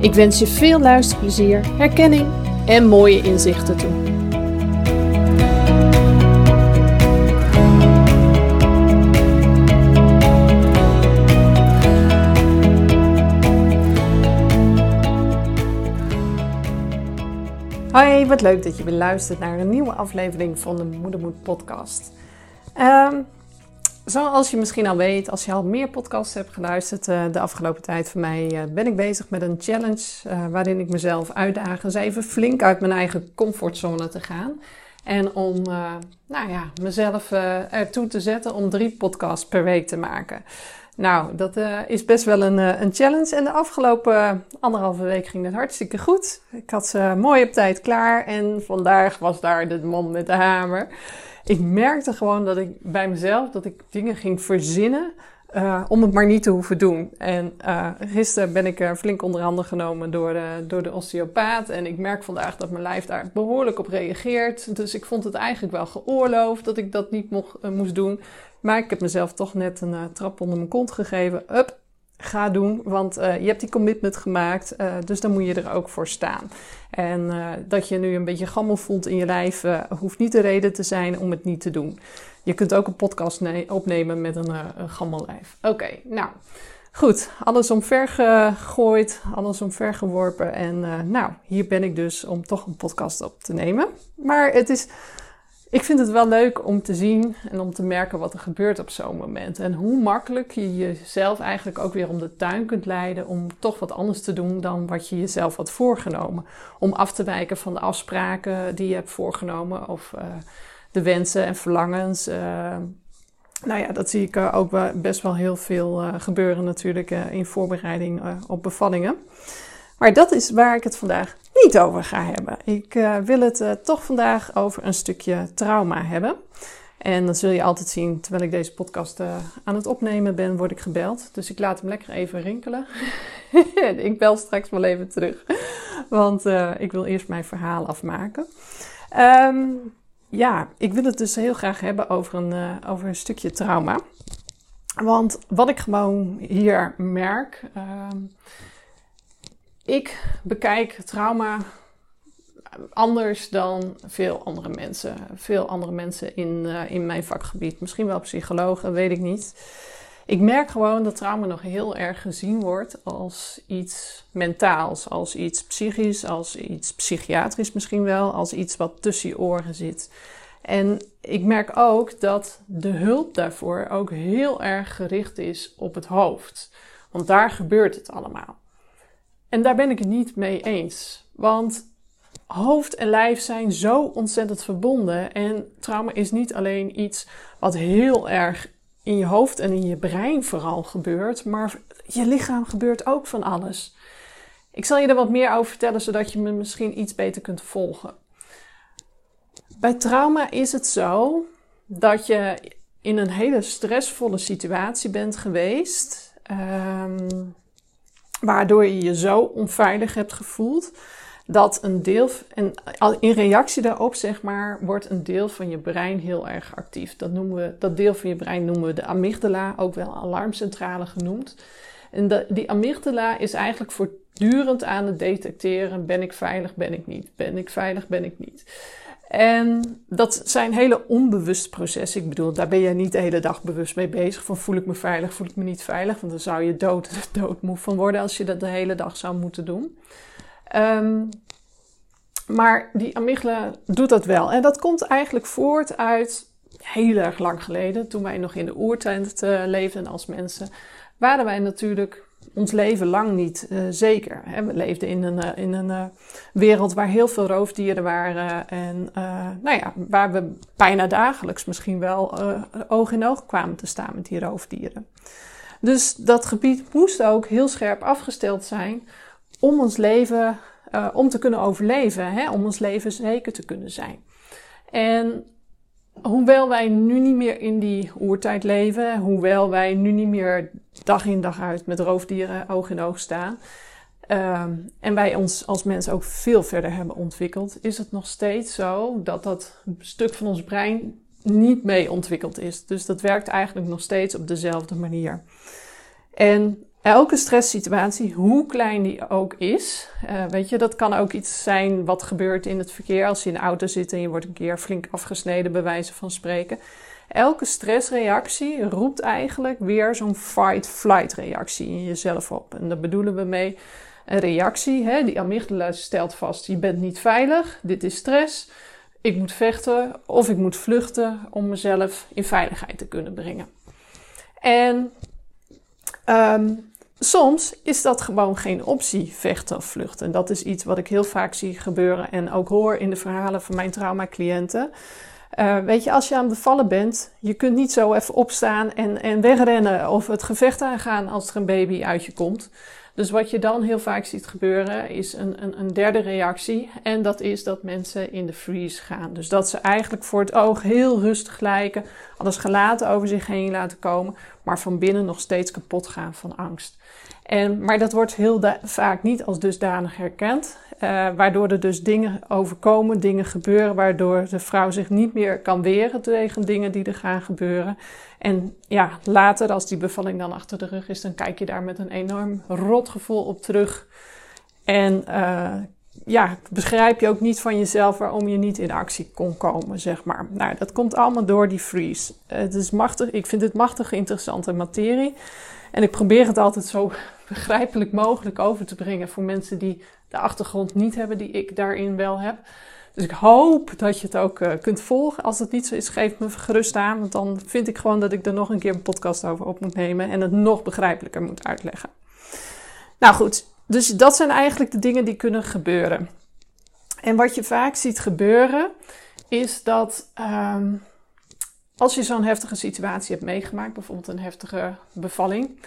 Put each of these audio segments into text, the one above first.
Ik wens je veel luisterplezier, herkenning en mooie inzichten toe. Hoi, wat leuk dat je weer luistert naar een nieuwe aflevering van de Moedermoed podcast. Um, zoals je misschien al weet, als je al meer podcasts hebt geluisterd uh, de afgelopen tijd van mij, uh, ben ik bezig met een challenge uh, waarin ik mezelf uitdaag eens even flink uit mijn eigen comfortzone te gaan. En om nou ja, mezelf ertoe te zetten om drie podcasts per week te maken. Nou, dat is best wel een, een challenge. En de afgelopen anderhalve week ging het hartstikke goed. Ik had ze mooi op tijd klaar en vandaag was daar de man met de hamer ik merkte gewoon dat ik bij mezelf dat ik dingen ging verzinnen uh, om het maar niet te hoeven doen. En uh, gisteren ben ik flink onder handen genomen door de, door de osteopaat. En ik merk vandaag dat mijn lijf daar behoorlijk op reageert. Dus ik vond het eigenlijk wel geoorloofd dat ik dat niet mocht, uh, moest doen. Maar ik heb mezelf toch net een trap onder mijn kont gegeven. Up, ga doen, want uh, je hebt die commitment gemaakt, uh, dus dan moet je er ook voor staan. En uh, dat je nu een beetje gammel voelt in je lijf, hoeft niet de reden te zijn om het niet te doen. Je kunt ook een podcast opnemen met een, een gammel lijf. Oké, nou goed, alles omver gegooid, alles omver geworpen. En nou, hier ben ik dus om toch een podcast op te nemen. Maar het is ik vind het wel leuk om te zien en om te merken wat er gebeurt op zo'n moment. En hoe makkelijk je jezelf eigenlijk ook weer om de tuin kunt leiden om toch wat anders te doen dan wat je jezelf had voorgenomen. Om af te wijken van de afspraken die je hebt voorgenomen of uh, de wensen en verlangens. Uh, nou ja, dat zie ik uh, ook best wel heel veel gebeuren natuurlijk in voorbereiding op bevallingen. Maar dat is waar ik het vandaag niet over ga hebben. Ik uh, wil het uh, toch vandaag over een stukje trauma hebben. En dan zul je altijd zien, terwijl ik deze podcast uh, aan het opnemen ben, word ik gebeld. Dus ik laat hem lekker even rinkelen. ik bel straks wel even terug. Want ik wil eerst mijn verhaal afmaken. Um, ja, ik wil het dus heel graag hebben over een, over een stukje trauma. Want wat ik gewoon hier merk. Ehm, ik bekijk trauma anders dan veel andere mensen. Veel andere mensen in, uh, in mijn vakgebied. Misschien wel psychologen, weet ik niet. Ik merk gewoon dat trauma nog heel erg gezien wordt als iets mentaals, als iets psychisch, als iets psychiatrisch misschien wel, als iets wat tussen je oren zit. En ik merk ook dat de hulp daarvoor ook heel erg gericht is op het hoofd. Want daar gebeurt het allemaal. En daar ben ik het niet mee eens. Want hoofd en lijf zijn zo ontzettend verbonden. En trauma is niet alleen iets wat heel erg in je hoofd en in je brein vooral gebeurt, maar je lichaam gebeurt ook van alles. Ik zal je er wat meer over vertellen, zodat je me misschien iets beter kunt volgen. Bij trauma is het zo dat je in een hele stressvolle situatie bent geweest. Um, waardoor je je zo onveilig hebt gevoeld dat een deel, en in reactie daarop zeg maar, wordt een deel van je brein heel erg actief. Dat, noemen we, dat deel van je brein noemen we de amygdala, ook wel alarmcentrale genoemd. En die amygdala is eigenlijk voortdurend aan het detecteren: ben ik veilig, ben ik niet? Ben ik veilig, ben ik niet? En dat zijn hele onbewuste processen. Ik bedoel, daar ben je niet de hele dag bewust mee bezig. Van voel ik me veilig, voel ik me niet veilig. Want dan zou je dood, doodmoe van worden als je dat de hele dag zou moeten doen. Um, maar die amygdala doet dat wel. En dat komt eigenlijk voort uit heel erg lang geleden. Toen wij nog in de oertijd uh, leefden als mensen. Waren wij natuurlijk ons leven lang niet uh, zeker. Hè? We leefden in een, uh, in een wereld waar heel veel roofdieren waren. En nou ja, waar we bijna dagelijks misschien wel oog in oog kwamen te staan met die roofdieren. Dus dat gebied moest ook heel scherp afgesteld zijn om ons leven om te kunnen overleven, hè, om ons leven zeker te kunnen zijn. En hoewel wij nu niet meer in die oertijd leven, hoewel wij nu niet meer dag in dag uit met roofdieren oog in oog staan, uh, en wij ons als mensen ook veel verder hebben ontwikkeld, is het nog steeds zo dat dat stuk van ons brein niet mee ontwikkeld is. Dus dat werkt eigenlijk nog steeds op dezelfde manier. En elke stresssituatie, hoe klein die ook is, uh, weet je, dat kan ook iets zijn wat gebeurt in het verkeer als je in de auto zit en je wordt een keer flink afgesneden, bij wijze van spreken. Elke stressreactie roept eigenlijk weer zo'n fight-flight reactie in jezelf op. En daar bedoelen we mee een reactie. Hè? Die amygdala stelt vast: je bent niet veilig, dit is stress. Ik moet vechten of ik moet vluchten om mezelf in veiligheid te kunnen brengen. En um, Soms is dat gewoon geen optie, vechten of vluchten. En dat is iets wat ik heel vaak zie gebeuren en ook hoor in de verhalen van mijn trauma-cliënten. Uh, weet je, als je aan het bevallen bent, je kunt niet zo even opstaan en, en wegrennen of het gevecht aangaan als er een baby uit je komt. Dus wat je dan heel vaak ziet gebeuren is een, een, een, derde reactie. En dat is dat mensen in de freeze gaan. Dus dat ze eigenlijk voor het oog heel rustig lijken, alles gelaten over zich heen laten komen, maar van binnen nog steeds kapot gaan van angst. En, maar dat wordt heel vaak niet als dusdanig herkend. Uh, waardoor er dus dingen overkomen, dingen gebeuren, waardoor de vrouw zich niet meer kan weren tegen dingen die er gaan gebeuren. En ja, later, als die bevalling dan achter de rug is, dan kijk je daar met een enorm rotgevoel op terug. En uh, ja, begrijp je ook niet van jezelf waarom je niet in actie kon komen, zeg maar. Nou, dat komt allemaal door die freeze. het is machtig, ik vind het machtig interessante materie. En ik probeer het altijd zo begrijpelijk mogelijk over te brengen voor mensen die de achtergrond niet hebben die ik daarin wel heb. Dus ik hoop dat je het ook uh, kunt volgen. Als het niet zo is, geef me gerust aan. Want dan vind ik gewoon dat ik er nog een keer een podcast over op moet nemen. En het nog begrijpelijker moet uitleggen. Nou goed, dus dat zijn eigenlijk de dingen die kunnen gebeuren. En wat je vaak ziet gebeuren, is dat um, als je zo'n heftige situatie hebt meegemaakt, bijvoorbeeld een heftige bevalling.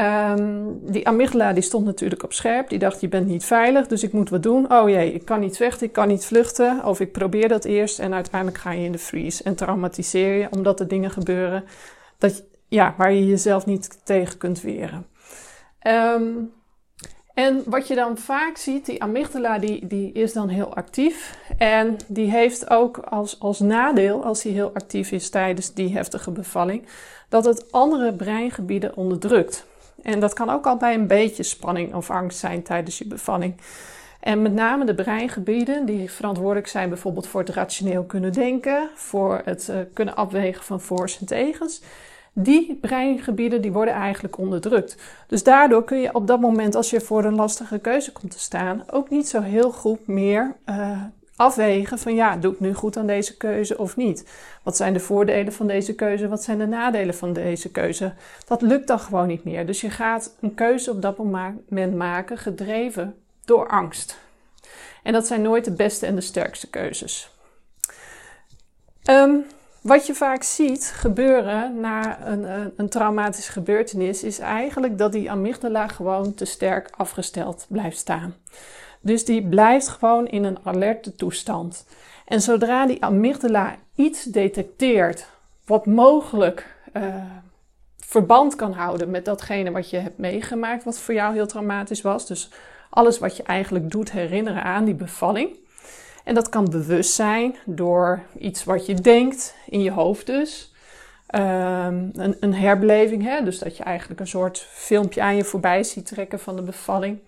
Um, die amygdala die stond natuurlijk op scherp. Die dacht, je bent niet veilig, dus ik moet wat doen. Oh jee, ik kan niet vechten, ik kan niet vluchten. Of ik probeer dat eerst en uiteindelijk ga je in de freeze. En traumatiseer je omdat er dingen gebeuren dat, ja, waar je jezelf niet tegen kunt weren. Um, en wat je dan vaak ziet, die amygdala die, die is dan heel actief. En die heeft ook als, als nadeel, als hij heel actief is tijdens die heftige bevalling, dat het andere breingebieden onderdrukt. En dat kan ook al bij een beetje spanning of angst zijn tijdens je bevalling. En met name de breingebieden die verantwoordelijk zijn bijvoorbeeld voor het rationeel kunnen denken, voor het uh, kunnen afwegen van voor's en tegens die breingebieden die worden eigenlijk onderdrukt. Dus daardoor kun je op dat moment, als je voor een lastige keuze komt te staan, ook niet zo heel goed meer uh, afwegen van ja, doe ik nu goed aan deze keuze of niet? Wat zijn de voordelen van deze keuze? Wat zijn de nadelen van deze keuze? Dat lukt dan gewoon niet meer. Dus je gaat een keuze op dat moment maken gedreven door angst. En dat zijn nooit de beste en de sterkste keuzes. Um, wat je vaak ziet gebeuren na een, een, traumatische gebeurtenis is eigenlijk dat die amygdala gewoon te sterk afgesteld blijft staan. Dus die blijft gewoon in een alerte toestand. En zodra die amygdala iets detecteert wat mogelijk uh, verband kan houden met datgene wat je hebt meegemaakt, wat voor jou heel traumatisch was. Dus alles wat je eigenlijk doet herinneren aan die bevalling en dat kan bewust zijn door iets wat je denkt, in je hoofd dus. Um, een, een, herbeleving, hè? dus dat je eigenlijk een soort filmpje aan je voorbij ziet trekken van de bevalling.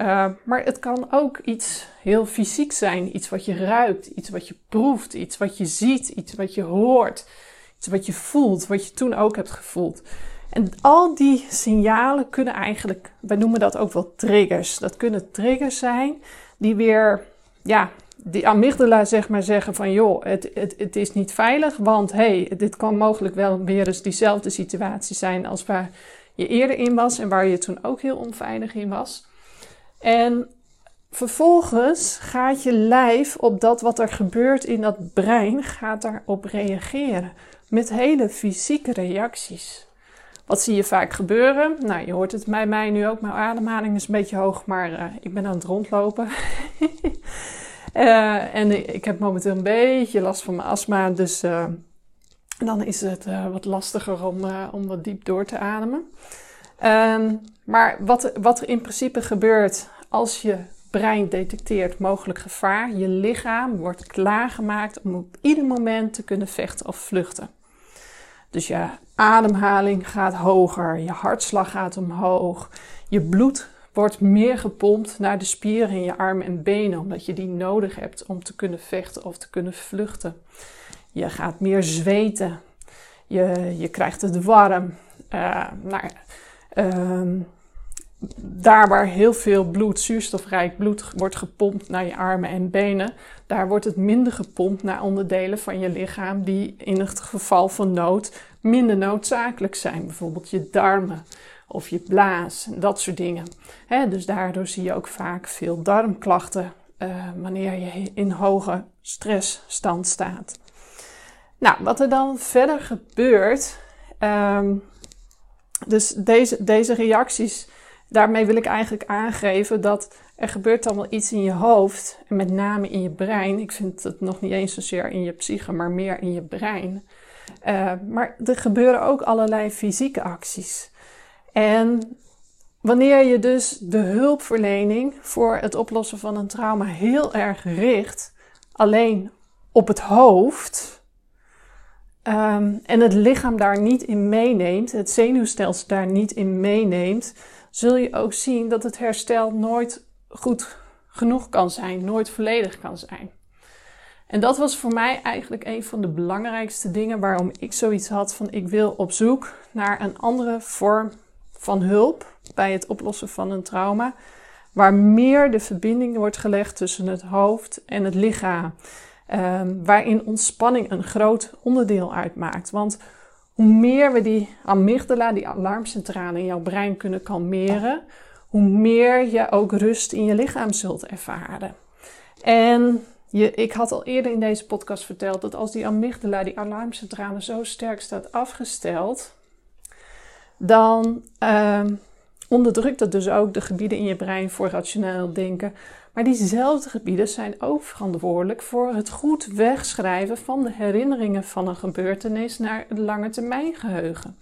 Uh, maar het kan ook iets heel fysiek zijn. Iets wat je ruikt, iets wat je proeft, iets wat je ziet, iets wat je hoort, iets wat je voelt, wat je toen ook hebt gevoeld. En al die signalen kunnen eigenlijk, wij noemen dat ook wel triggers. Dat kunnen triggers zijn die weer, ja, die amygdala zeg maar zeggen van joh, het, het, het is niet veilig, want hey, dit kan mogelijk wel weer eens diezelfde situatie zijn als waar je eerder in was en waar je toen ook heel onveilig in was. En vervolgens gaat je lijf op dat wat er gebeurt in dat brein, gaat daarop reageren met hele fysieke reacties. Wat zie je vaak gebeuren? Nou, je hoort het bij mij nu ook. Mijn ademhaling is een beetje hoog, maar uh, ik ben aan het rondlopen. uh, en ik heb momenteel een beetje last van mijn astma. Dus uh, dan is het wat lastiger om, om wat diep door te ademen. Ehm, maar wat, wat er in principe gebeurt als je brein detecteert mogelijk gevaar, je lichaam wordt klaargemaakt om op ieder moment te kunnen vechten of vluchten. Dus je ademhaling gaat hoger, je hartslag gaat omhoog, je bloed wordt meer gepompt naar de spieren in je armen en benen, omdat je die nodig hebt om te kunnen vechten of te kunnen vluchten. Je gaat meer zweten, je, je krijgt het warm. Uh, daar waar heel veel bloed, zuurstofrijk bloed, wordt gepompt naar je armen en benen, daar wordt het minder gepompt naar onderdelen van je lichaam die in het geval van nood minder noodzakelijk zijn. Bijvoorbeeld je darmen of je blaas, dat soort dingen. dus daardoor zie je ook vaak veel darmklachten uh, wanneer je in hoge stressstand staat. Nou, wat er dan verder gebeurt, um, dus deze, deze reacties daarmee wil ik eigenlijk aangeven dat er gebeurt allemaal iets in je hoofd. En met name in je brein. Ik vind het nog niet eens zozeer in je psyche, maar meer in je brein. Uh, maar er gebeuren ook allerlei fysieke acties. En wanneer je dus de hulpverlening voor het oplossen van een trauma heel erg richt, alleen op het hoofd, um, en het lichaam daar niet in meeneemt, het zenuwstelsel daar niet in meeneemt, zul je ook zien dat het herstel nooit goed genoeg kan zijn, nooit volledig kan zijn. En dat was voor mij eigenlijk een van de belangrijkste dingen waarom ik zoiets had van ik wil op zoek naar een andere vorm van hulp bij het oplossen van een trauma, waar meer de verbinding wordt gelegd tussen het hoofd en het lichaam, um, waarin ontspanning een groot onderdeel uitmaakt. Want hoe meer we die amygdala, die alarmcentrale in jouw brein kunnen kalmeren, hoe meer je ook rust in je lichaam zult ervaren. En je, ik had al eerder in deze podcast verteld dat als die amygdala, die alarmcentrale, zo sterk staat afgesteld, dan uh, onderdrukt dat dus ook de gebieden in je brein voor rationeel denken, maar diezelfde gebieden zijn ook verantwoordelijk voor het goed wegschrijven van de herinneringen van een gebeurtenis naar het lange termijn geheugen.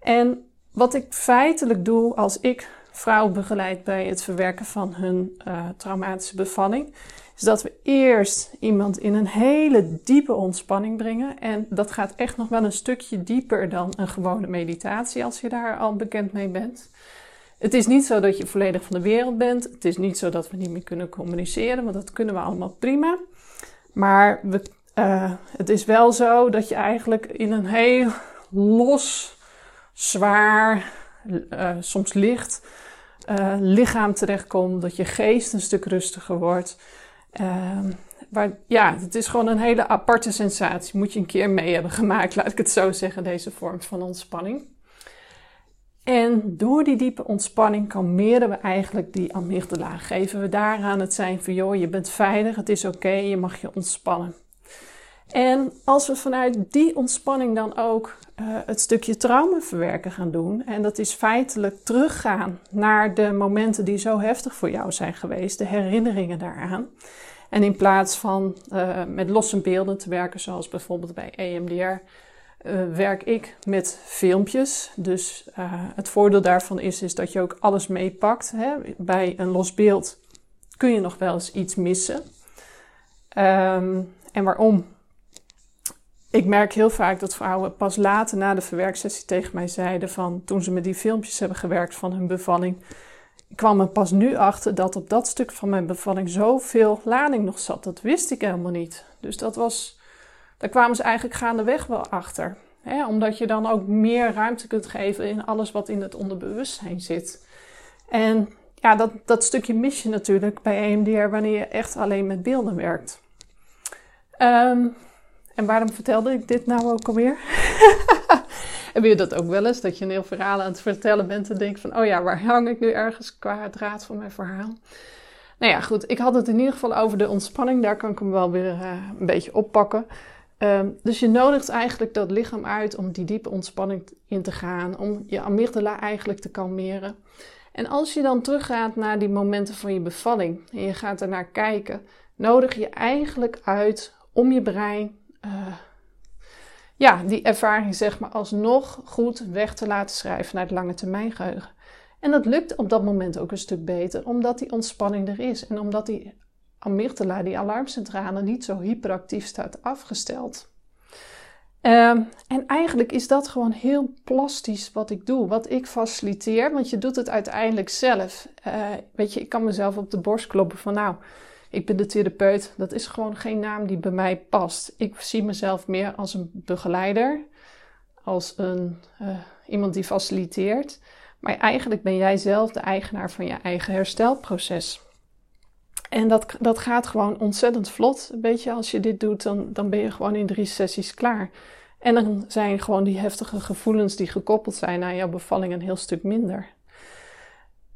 En wat ik feitelijk doe als ik vrouwen begeleid bij het verwerken van hun uh, traumatische bevalling, is dat we eerst iemand in een hele diepe ontspanning brengen. En dat gaat echt nog wel een stukje dieper dan een gewone meditatie als je daar al bekend mee bent. Het is niet zo dat je volledig van de wereld bent. Het is niet zo dat we niet meer kunnen communiceren, want dat kunnen we allemaal prima. Maar we, uh, het is wel zo dat je eigenlijk in een heel los, zwaar, uh, soms licht uh, lichaam terechtkomt. Dat je geest een stuk rustiger wordt. Maar ja, het is gewoon een hele aparte sensatie. Moet je een keer mee hebben gemaakt, laat ik het zo zeggen, deze vorm van ontspanning. En door die diepe ontspanning kalmeren we eigenlijk die amygdala. Geven we daaraan het zijn van, joh, je bent veilig, het is oké, je mag je ontspannen. En als we vanuit die ontspanning dan ook uh, het stukje trauma verwerken gaan doen, en dat is feitelijk teruggaan naar de momenten die zo heftig voor jou zijn geweest, de herinneringen daaraan. En in plaats van uh, met losse beelden te werken, zoals bijvoorbeeld bij EMDR, uh, werk ik met filmpjes. Dus uh, het voordeel daarvan is, is dat je ook alles meepakt. Bij een los beeld kun je nog wel eens iets missen. Um, en waarom? Ik merk heel vaak dat vrouwen pas later na de verwerksessie tegen mij zeiden van toen ze met die filmpjes hebben gewerkt van hun bevalling. Ik kwam er pas nu achter dat op dat stuk van mijn bevalling zoveel lading nog zat. Dat wist ik helemaal niet. Dus dat was, daar kwamen ze eigenlijk gaandeweg wel achter. Omdat je dan ook meer ruimte kunt geven in alles wat in het onderbewustzijn zit. En ja, dat, dat stukje mis je natuurlijk bij EMDR wanneer je echt alleen met beelden werkt. Ehm, en waarom vertelde ik dit nou ook alweer? Heb je dat ook wel eens? Dat je een heel verhaal aan het vertellen bent en denkt van... oh ja, waar hang ik nu ergens qua draad van mijn verhaal? Nou ja, goed. Ik had het in ieder geval over de ontspanning. Daar kan ik hem wel weer uh, een beetje oppakken. Um, dus je nodigt eigenlijk dat lichaam uit om die diepe ontspanning in te gaan. Om je amygdala eigenlijk te kalmeren. En als je dan teruggaat naar die momenten van je bevalling en je gaat er naar kijken, nodig je eigenlijk uit om je brein uh, ja, die ervaring zeg maar alsnog goed weg te laten schrijven naar het lange termijn geheugen. En dat lukt op dat moment ook een stuk beter, omdat die ontspanning er is en omdat die amygdala, die alarmcentrale, niet zo hyperactief staat afgesteld. Ehm, en eigenlijk is dat gewoon heel plastisch wat ik doe, wat ik faciliteer, want je doet het uiteindelijk zelf. Uh, weet je, ik kan mezelf op de borst kloppen van nou, ik ben de therapeut. Dat is gewoon geen naam die bij mij past. Ik zie mezelf meer als een begeleider, als een, uh, iemand die faciliteert. Maar eigenlijk ben jij zelf de eigenaar van je eigen herstelproces. En dat, dat gaat gewoon ontzettend vlot. Weet je, als je dit doet, dan, dan ben je gewoon in drie sessies klaar. En dan zijn gewoon die heftige gevoelens die gekoppeld zijn aan jouw bevalling een heel stuk minder.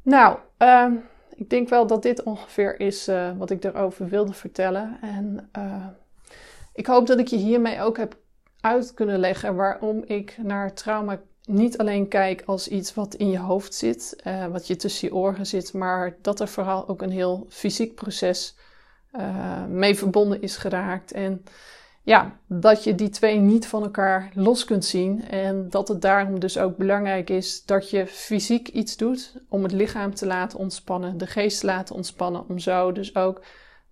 Nou, uh, ik denk wel dat dit ongeveer is uh, wat ik erover wilde vertellen. En uh, ik hoop dat ik je hiermee ook heb uit kunnen leggen waarom ik naar trauma niet alleen kijk als iets wat in je hoofd zit, uh, wat je tussen je oren zit, maar dat er vooral ook een heel fysiek proces mee verbonden is geraakt. En ja, dat je die twee niet van elkaar los kunt zien. En dat het daarom dus ook belangrijk is dat je fysiek iets doet om het lichaam te laten ontspannen, de geest te laten ontspannen, om zo dus ook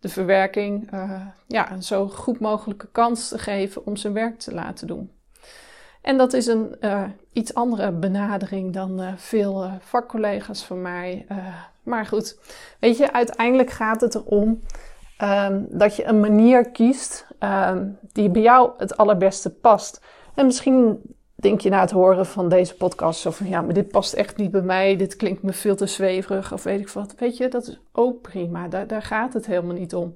de verwerking uh, ja, een zo goed mogelijke kans te geven om zijn werk te laten doen. En dat is een uh, iets andere benadering dan uh, veel vakcollega's van mij. maar goed, weet je, uiteindelijk gaat het erom um, dat je een manier kiest um, die bij jou het allerbeste past. En misschien denk je na het horen van deze podcast zo van ja, maar dit past echt niet bij mij, dit klinkt me veel te zweverig of weet ik wat. Weet je, dat is ook prima, daar, daar gaat het helemaal niet om.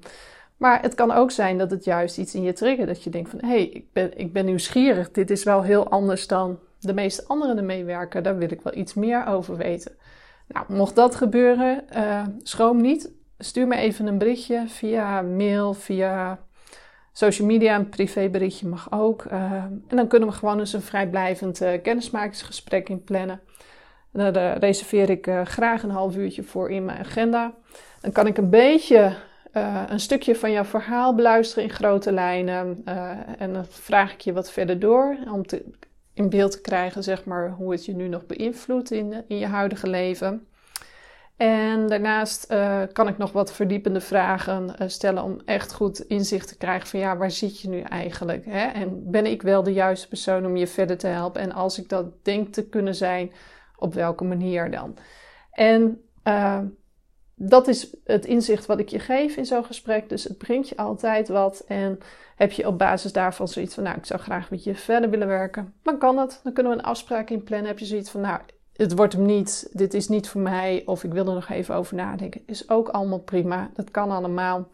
Maar het kan ook zijn dat het juist iets in je triggert, dat je denkt van hé, hey, ik, ben, ik ben nieuwsgierig, dit is wel heel anders dan de meeste anderen ermee werken, daar wil ik wel iets meer over weten. Nou, mocht dat gebeuren, uh, schroom niet. Stuur me even een berichtje via mail, via social media. Een privéberichtje mag ook. Uh, en dan kunnen we gewoon eens een vrijblijvend uh, kennismakingsgesprek in plannen. Daar uh, reserveer ik graag een half uurtje voor in mijn agenda. Dan kan ik een beetje een stukje van jouw verhaal beluisteren in grote lijnen. en dan vraag ik je wat verder door om te, in beeld te krijgen, zeg maar, hoe het je nu nog beïnvloedt in je huidige leven. En daarnaast uh, kan ik nog wat verdiepende vragen uh, stellen om echt goed inzicht te krijgen van ja, waar zit je nu eigenlijk? Hè? En ben ik wel de juiste persoon om je verder te helpen? En als ik dat denk te kunnen zijn, op welke manier dan? En uh, dat is het inzicht wat ik je geef in zo'n gesprek. Dus het brengt je altijd wat. En heb je op basis daarvan zoiets van, nou, ik zou graag met je verder willen werken, dan kan dat. Dan kunnen we een afspraak in plannen. Heb je zoiets van, nou, het wordt hem niet, dit is niet voor mij, of ik wil er nog even over nadenken, is ook allemaal prima. Dat kan allemaal.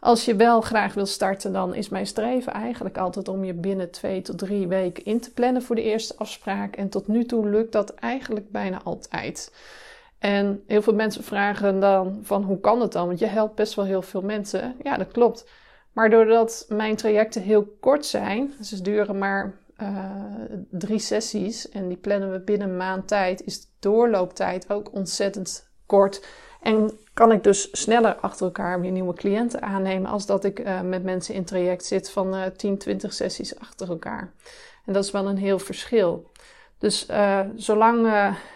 Als je wel graag wil starten, dan is mijn streven eigenlijk altijd om je binnen twee tot drie weken in te plannen voor de eerste afspraak. En tot nu toe lukt dat eigenlijk bijna altijd. En heel veel mensen vragen dan van hoe kan het dan? Want je helpt best wel heel veel mensen. Ja, dat klopt. Maar doordat mijn trajecten heel kort zijn, ze duren maar uh, drie sessies en die plannen we binnen een maand tijd, is de doorlooptijd ook ontzettend kort. En kan ik dus sneller achter elkaar weer nieuwe cliënten aannemen als dat ik uh, met mensen in traject zit van uh, 10, 20 sessies achter elkaar. En dat is wel een heel verschil. Dus uh, zolang,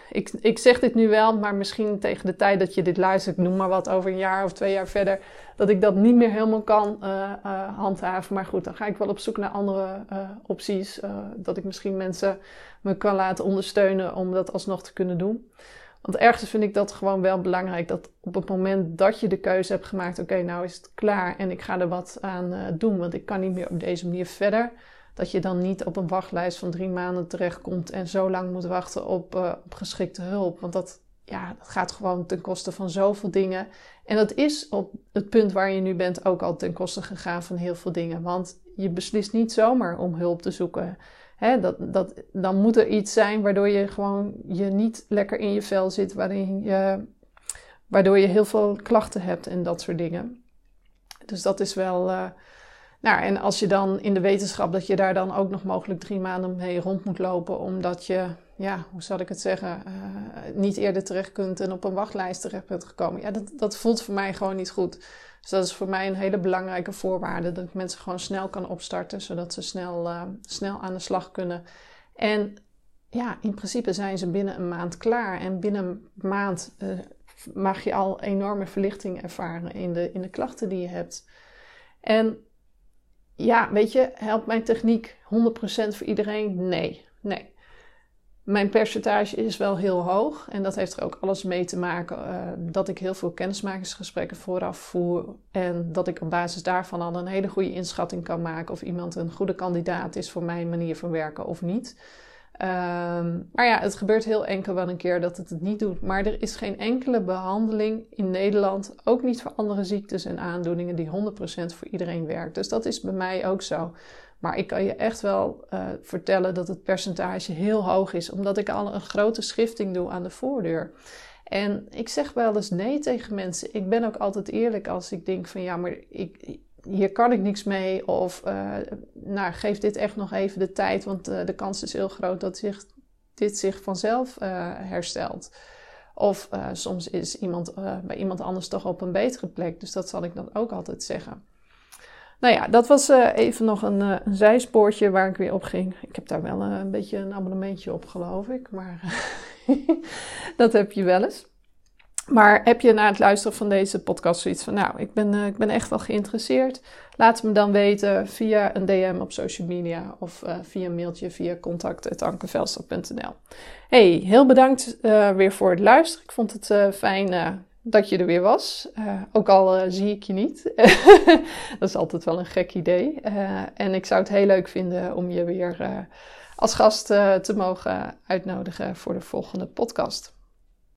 ik, ik zeg dit nu wel, maar misschien tegen de tijd dat je dit luistert, noem maar wat, over een jaar of twee jaar verder, dat ik dat niet meer helemaal kan uh, handhaven. Maar goed, dan ga ik wel op zoek naar andere opties. dat ik misschien mensen me kan laten ondersteunen om dat alsnog te kunnen doen. Want ergens vind ik dat gewoon wel belangrijk. Dat op het moment dat je de keuze hebt gemaakt, oké, nou is het klaar en ik ga er wat aan doen, want ik kan niet meer op deze manier verder. Dat je dan niet op een wachtlijst van drie maanden terechtkomt en zo lang moet wachten op, op geschikte hulp. Want dat, ja, dat gaat gewoon ten koste van zoveel dingen. En dat is op het punt waar je nu bent ook al ten koste gegaan van heel veel dingen. Want je beslist niet zomaar om hulp te zoeken. Dat, dat, dan moet er iets zijn waardoor je gewoon je niet lekker in je vel zit, waarin je, waardoor je heel veel klachten hebt en dat soort dingen. Dus dat is wel. Uh, nou, en als je dan in de wetenschap dat je daar dan ook nog mogelijk drie maanden mee rond moet lopen, omdat je, ja, hoe zal ik het zeggen, uh, niet eerder terecht kunt en op een wachtlijst terecht bent gekomen. Ja, dat, dat voelt voor mij gewoon niet goed. Dus dat is voor mij een hele belangrijke voorwaarde. Dat ik mensen gewoon snel kan opstarten, zodat ze snel, uh, snel aan de slag kunnen. En ja, in principe zijn ze binnen een maand klaar. En binnen een maand uh, mag je al enorme verlichting ervaren in de, in de klachten die je hebt. En ja, weet je, helpt mijn techniek 100% voor iedereen? Nee, nee. Mijn percentage is wel heel hoog en dat heeft er ook alles mee te maken uh, dat ik heel veel kennismakingsgesprekken vooraf voer en dat ik op basis daarvan al een hele goede inschatting kan maken of iemand een goede kandidaat is voor mijn manier van werken of niet. Um, maar ja, het gebeurt heel enkel wel een keer dat het het niet doet. Maar er is geen enkele behandeling in Nederland, ook niet voor andere ziektes en aandoeningen, die 100% voor iedereen werkt. Dus dat is bij mij ook zo. Maar ik kan je echt wel uh, vertellen dat het percentage heel hoog is, omdat ik al een grote schifting doe aan de voordeur. En ik zeg wel eens nee tegen mensen. Ik ben ook altijd eerlijk als ik denk van ja, maar ik, hier kan ik niks mee. Of uh, nou, geef dit echt nog even de tijd, want uh, de kans is heel groot dat zich, dit zich vanzelf herstelt. Of soms is iemand bij iemand anders toch op een betere plek. Dus dat zal ik dan ook altijd zeggen. Nou ja, dat was uh, even nog een, uh, zijspoortje waar ik weer op ging. Ik heb daar wel uh, een beetje een abonnementje op, geloof ik. Maar dat heb je wel eens. Maar heb je na het luisteren van deze podcast zoiets van... Nou, ik ben, ik ben echt wel geïnteresseerd. Laat me dan weten via een DM op social media... of via een mailtje via contact.ankevelstad.nl Hey, heel bedankt weer voor het luisteren. Ik vond het fijn dat je er weer was. Uh, ook al uh, zie ik je niet. dat is altijd wel een gek idee. Uh, en ik zou het heel leuk vinden om je weer als gast te mogen uitnodigen voor de volgende podcast.